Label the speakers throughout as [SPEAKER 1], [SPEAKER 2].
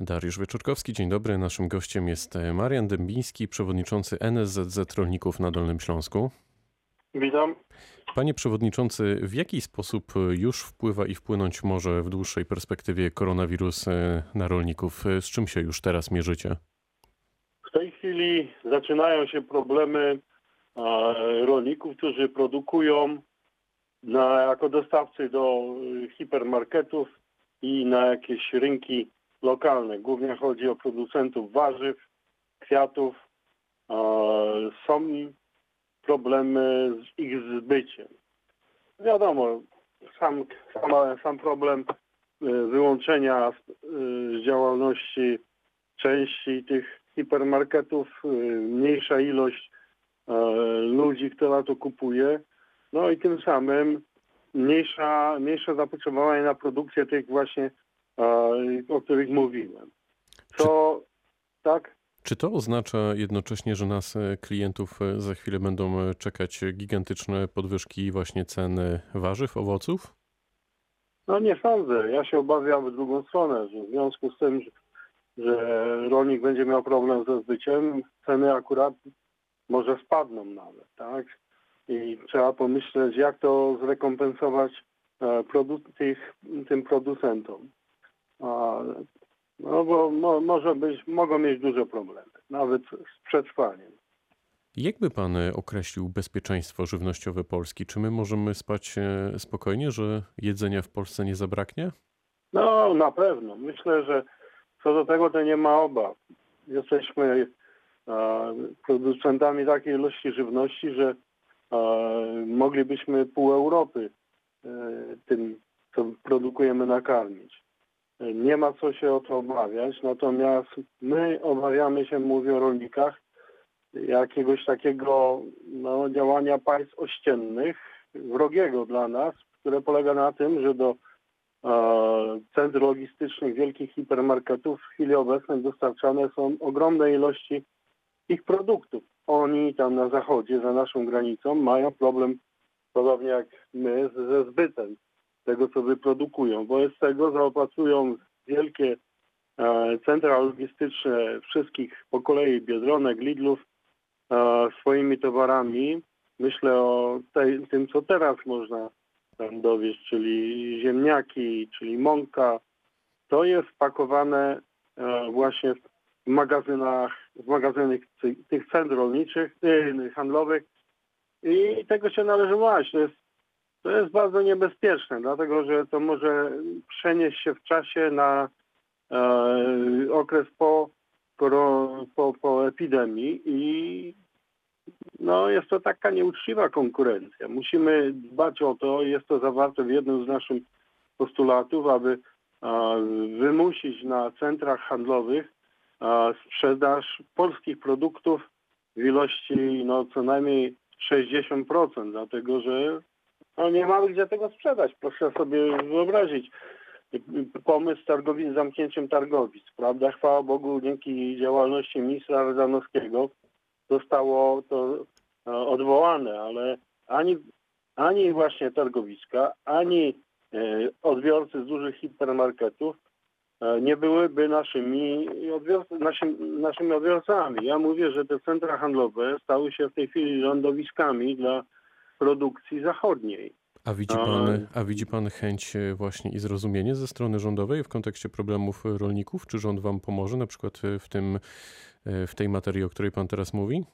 [SPEAKER 1] Dariusz Wieczorkowski, dzień dobry. Naszym gościem jest e, Marian Dębiński, przewodniczący NSZZ Rolników na Dolnym Śląsku.
[SPEAKER 2] Witam.
[SPEAKER 1] Panie przewodniczący, w jaki sposób e, już wpływa i wpłynąć może w dłuższej perspektywie koronawirus e, na rolników? Z czym się już teraz mierzycie?
[SPEAKER 2] W tej chwili zaczynają się problemy rolników, którzy produkują na, jako dostawcy do hipermarketów i na jakieś rynki lokalne. Głównie chodzi o producentów warzyw, kwiatów. E, Są problemy z ich zbyciem. Wiadomo, sam, sam, problem e, wyłączenia z, e, z działalności części tych hipermarketów, mniejsza ilość ludzi, która to kupuje, no i tym samym mniejsza, mniejsze zapotrzebowanie na produkcję tych właśnie, o których mówiłem. Co, tak?
[SPEAKER 1] Czy to oznacza jednocześnie, że nas e, klientów e, za chwilę będą e, czekać gigantyczne podwyżki właśnie cen warzyw, owoców?
[SPEAKER 2] No nie sądzę. Ja się obawiam w drugą stronę, że w związku z tym, że, rolnik będzie miał problem ze zbyciem, ceny akurat może spadną nawet, tak? I trzeba pomyśleć, jak to zrekompensować produ- tych, tym producentom. No bo mo, może być, mogą mieć duże problemy, nawet z przetrwaniem.
[SPEAKER 1] Jakby pan e, określił bezpieczeństwo żywnościowe Polski? Czy my możemy spać e, spokojnie, że jedzenia w Polsce nie zabraknie?
[SPEAKER 2] No, na pewno. Myślę, że co do tego to nie ma obaw. Jesteśmy e, producentami takiej ilości żywności, że moglibyśmy pół Europy tym, co produkujemy, nakarmić. E, Nie ma co się o to obawiać, natomiast my obawiamy się, mówię o rolnikach, jakiegoś takiego no, działania państw ościennych, wrogiego dla nas, które polega na tym, że do e, centr logistycznych wielkich hipermarketów w chwili obecnej dostarczane są ogromne ilości ich produktów. Oni tam na zachodzie, za naszą granicą, mają problem, podobnie jak my, ze zbytem tego, co wyprodukują. Wobec tego zaopatrują wielkie e, centra logistyczne wszystkich po kolei Biedronek, Lidlów e, swoimi towarami. Myślę o tej, tym, co teraz można tam dowieść, czyli ziemniaki, czyli mąka. To jest pakowane e, właśnie w magazynach, w magazynach ty- tych centr rolniczych, handlowych i tego się należy bać. To jest, to jest bardzo niebezpieczne, dlatego że to może przenieść się w czasie na e, okres po, po, po epidemii i no, jest to taka nieuczciwa konkurencja. Musimy dbać o to, jest to zawarte w jednym z naszych postulatów, aby e, wymusić na centrach handlowych e, sprzedaż polskich produktów w ilości no, co najmniej 60%, dlatego że no, nie mamy gdzie tego sprzedać. Proszę sobie wyobrazić pomysł targowic, z zamknięciem targowic, prawda? Chwała Bogu, dzięki działalności ministra Rodanowskiego zostało to e, odwołane, ale ani, ani właśnie targowiska, ani e, odbiorcy z dużych hipermarketów e, nie byłyby naszymi, odbiorcy, naszym, naszymi odbiorcami. Ja mówię, że te centra handlowe stały się w tej chwili lądowiskami dla produkcji zachodniej.
[SPEAKER 1] A widzi, pan, a widzi pan chęć e, właśnie i zrozumienie ze strony rządowej w kontekście problemów rolników? Czy rząd wam pomoże na przykład e, w, tym, e, w tej materii, o której pan teraz mówi?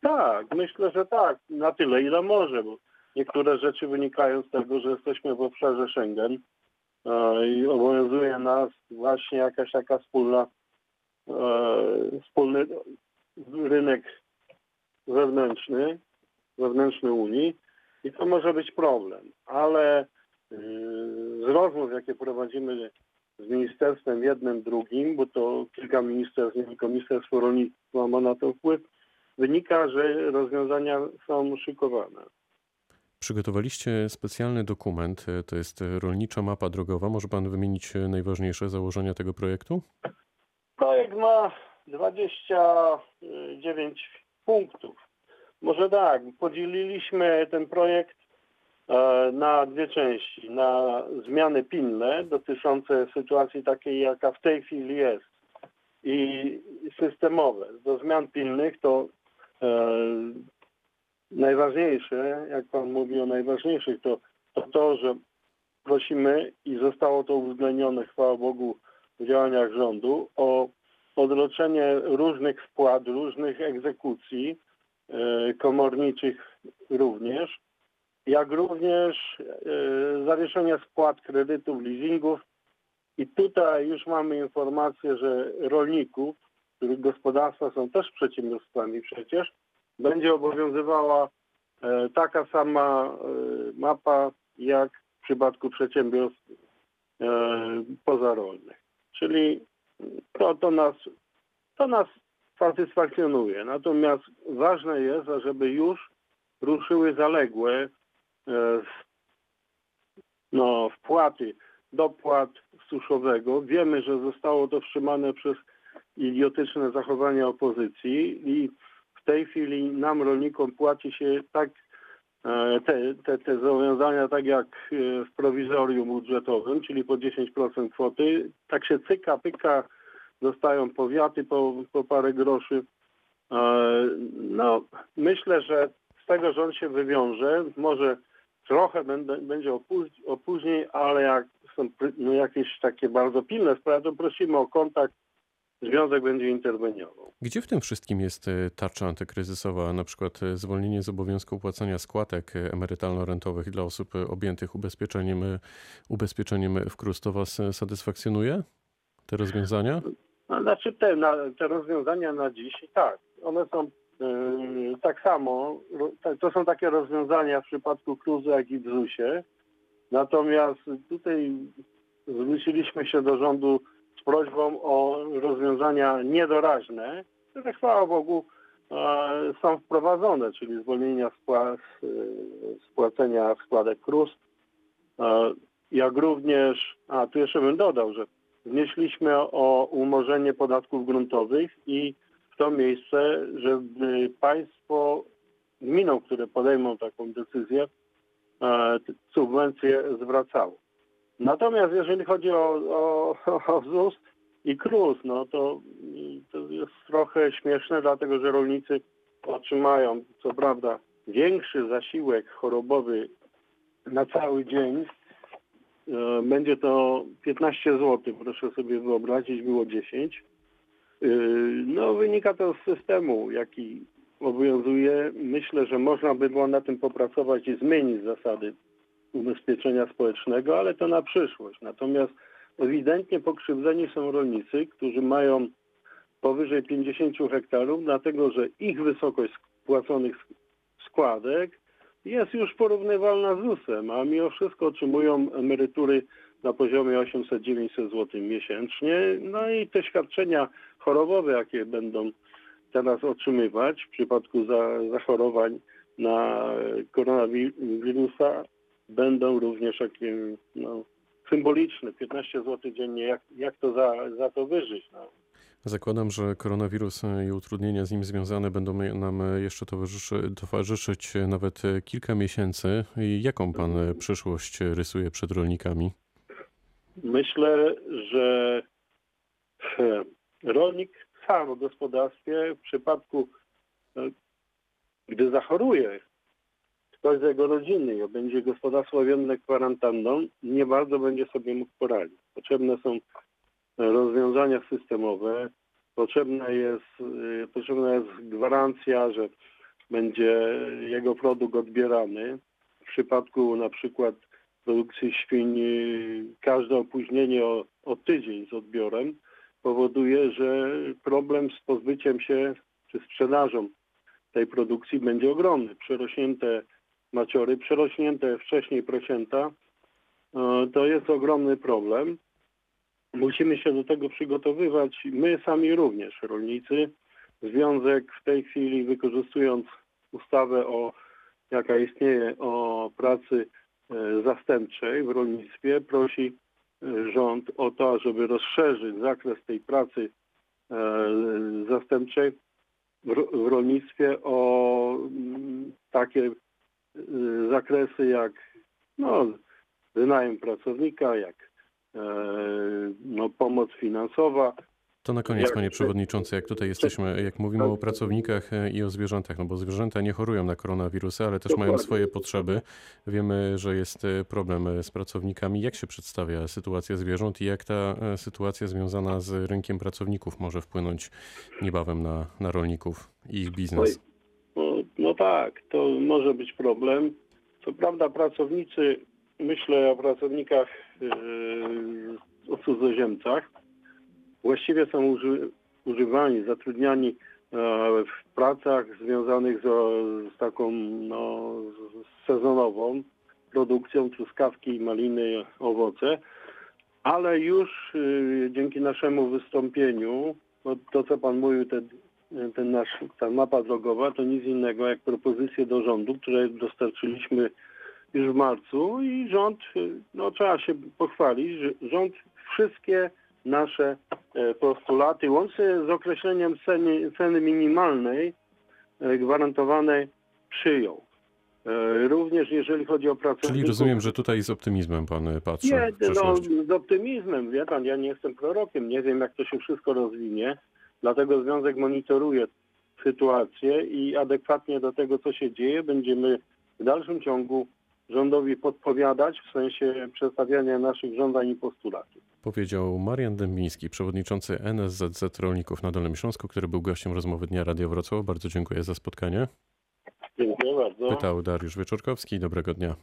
[SPEAKER 2] Tak, myślę, że tak. Na tyle, ile może, bo niektóre rzeczy wynikają z tego, że jesteśmy w obszarze Schengen i obowiązuje nas właśnie jakaś taka wspólna, wspólny rynek wewnętrzny, wewnętrzny Unii i to może być problem, ale y, z rozmów, jakie prowadzimy z ministerstwem jednym, drugim, bo to kilka ministerstw, nie tylko Ministerstwo Rolnictwa ma na to wpływ, wynika, że rozwiązania są szykowane.
[SPEAKER 1] Przygotowaliście specjalny dokument, e, to jest rolnicza mapa drogowa. Może pan wymienić e, najważniejsze założenia tego projektu?
[SPEAKER 2] Projekt ma 29 punktów. Może tak, podzieliliśmy ten projekt e, na dwie części. Na zmiany pilne dotyczące sytuacji takiej, jaka w tej chwili jest. i systemowe. Do zmian pilnych to e, najważniejsze, jak pan mówi o najważniejszych, to, to to, że prosimy i zostało to uwzględnione, chwała Bogu, w działaniach rządu o odroczenie różnych wpłat, różnych egzekucji komorniczych również, jak również e, zawieszenie spłat kredytów, leasingów. I tutaj już mamy informację, że rolników, których gospodarstwa są też przedsiębiorstwami przecież, będzie obowiązywała e, taka sama e, mapa jak w przypadku przedsiębiorstw e, pozarolnych. Czyli to, to, nas, to nas satysfakcjonuje. Natomiast ważne jest, żeby już ruszyły zaległe e, no, wpłaty, dopłat suszowego. Wiemy, że zostało to wstrzymane przez idiotyczne zachowania opozycji i w tej chwili nam, rolnikom, płaci się tak e, te, te, te zobowiązania tak jak e, w prowizorium budżetowym, czyli po 10% kwoty. Tak się cyka, pyka, dostają powiaty po, po parę groszy. E, No, myślę, że z tego rząd się wywiąże. Może trochę będę, będzie opóź- opóźnień, ale jak są no, jakieś takie bardzo pilne sprawy, to prosimy o kontakt. Związek będzie interweniował.
[SPEAKER 1] Gdzie w tym wszystkim jest e, tarcza antykryzysowa, na przykład e, zwolnienie z obowiązku płacenia składek emerytalno-rentowych dla osób objętych ubezpieczeniem, ubezpieczeniem w KRUS? To Was e, satysfakcjonuje, te rozwiązania?
[SPEAKER 2] No, znaczy te, na, te rozwiązania na dziś, tak, one są e, tak samo, to są takie rozwiązania w przypadku Kruzu, jak i w ZUS-ie. Natomiast tutaj zwróciliśmy się do rządu z prośbą o rozwiązania niedoraźne, które chwała Bogu e, są wprowadzone, czyli zwolnienia spła, z płacenia składek KRUS, e, jak również, a tu jeszcze bym dodał, że wnieśliśmy o umorzenie podatków gruntowych i w to miejsce, żeby państwo gminom, które podejmą taką decyzję, e, subwencje zwracało. Natomiast jeżeli chodzi o, o, o ZUS i KRUS, no to, to jest trochę śmieszne, dlatego że rolnicy otrzymają, co prawda, większy zasiłek chorobowy na cały dzień, Będzie to 15 zł, proszę sobie wyobrazić, było 10. E, No, wynika to z systemu, jaki obowiązuje. Myślę, że można by było na tym popracować i zmienić zasady ubezpieczenia społecznego, ale to na przyszłość. Natomiast ewidentnie pokrzywdzeni są rolnicy, którzy mają powyżej 50 hektarów, dlatego że ich wysokość spłaconych składek jest już porównywalna z ZUS-em, a mimo wszystko otrzymują emerytury na poziomie 800-900 zł miesięcznie. No i te świadczenia chorobowe, jakie będą teraz otrzymywać w przypadku za, zachorowań na koronawirusa, będą również takie no, symboliczne, 15 zł dziennie, jak, jak to za, za to wyżyć. No.
[SPEAKER 1] Zakładam, że koronawirus e, i utrudnienia z nim związane będą nam e, jeszcze towarzyszy, towarzyszyć e, nawet e, kilka miesięcy. Jaką Pan e, przyszłość rysuje przed rolnikami?
[SPEAKER 2] Myślę, że e, rolnik sam w gospodarstwie w przypadku, e, gdy zachoruje ktoś z jego rodziny i będzie gospodarstwo objęte kwarantanną, nie bardzo będzie sobie mógł poradzić. Potrzebne są rozwiązania systemowe, potrzebna jest, e, potrzebna jest gwarancja, że będzie jego produkt odbierany. W przypadku na przykład produkcji świń y, każde opóźnienie o, o tydzień z odbiorem powoduje, że problem z pozbyciem się czy sprzedażą tej produkcji będzie ogromny. Przerośnięte maciory, przerośnięte wcześniej prosięta, e, to jest ogromny problem. Musimy się do tego przygotowywać. My sami również, rolnicy. Związek w tej chwili wykorzystując ustawę o jaka istnieje o pracy e, zastępczej w rolnictwie, prosi e, rząd o to, żeby rozszerzyć zakres tej pracy e, zastępczej w, ro- w rolnictwie o mm, takie zakresy jak no, wynajem pracownika, jak no, pomoc finansowa,
[SPEAKER 1] To na koniec, panie przewodniczący, jak tutaj jesteśmy, jak mówimy o pracownikach e, i o zwierzętach, no bo zwierzęta nie chorują na koronawirusa, ale też mają
[SPEAKER 2] Dokładnie.
[SPEAKER 1] swoje potrzeby. Wiemy, że jest e, problem e, z pracownikami. Jak się przedstawia sytuacja zwierząt i jak ta e, sytuacja związana z rynkiem pracowników może wpłynąć niebawem na, na rolników i ich biznes?
[SPEAKER 2] No, no tak, to może być problem. Co prawda pracownicy, myślę o pracownikach yy, o cudzoziemcach, właściwie są uży, używani, zatrudniani e, w pracach związanych z, z taką no, sezonową produkcją truskawki, maliny, owoce, ale już yy, dzięki naszemu wystąpieniu, no, to co Pan mówił, te ten nasz, ta mapa drogowa to nic innego jak propozycje do rządu, które dostarczyliśmy już w marcu i rząd, y, no trzeba się pochwalić, że rząd wszystkie nasze e, postulaty, łącznie z określeniem ceny, ceny minimalnej e, gwarantowanej przyjął. E, Również jeżeli chodzi o pracowników.
[SPEAKER 1] Czyli rozumiem, że tutaj z optymizmem pan patrzy
[SPEAKER 2] Nie, no, z optymizmem, wie pan, ja nie jestem prorokiem, nie wiem jak to się wszystko rozwinie, dlatego Związek monitoruje sytuację i adekwatnie do tego, co się dzieje, będziemy w dalszym ciągu rządowi podpowiadać w sensie przedstawiania naszych żądań i postulatów.
[SPEAKER 1] Powiedział Marian Dębiński, przewodniczący NSZZ Rolników na Dolnym Śląsku, który był gościem rozmowy Dnia Radio Wrocław. Bardzo dziękuję za spotkanie.
[SPEAKER 2] Dziękuję bardzo.
[SPEAKER 1] Pytał Dariusz Wieczorkowski. Dobrego dnia.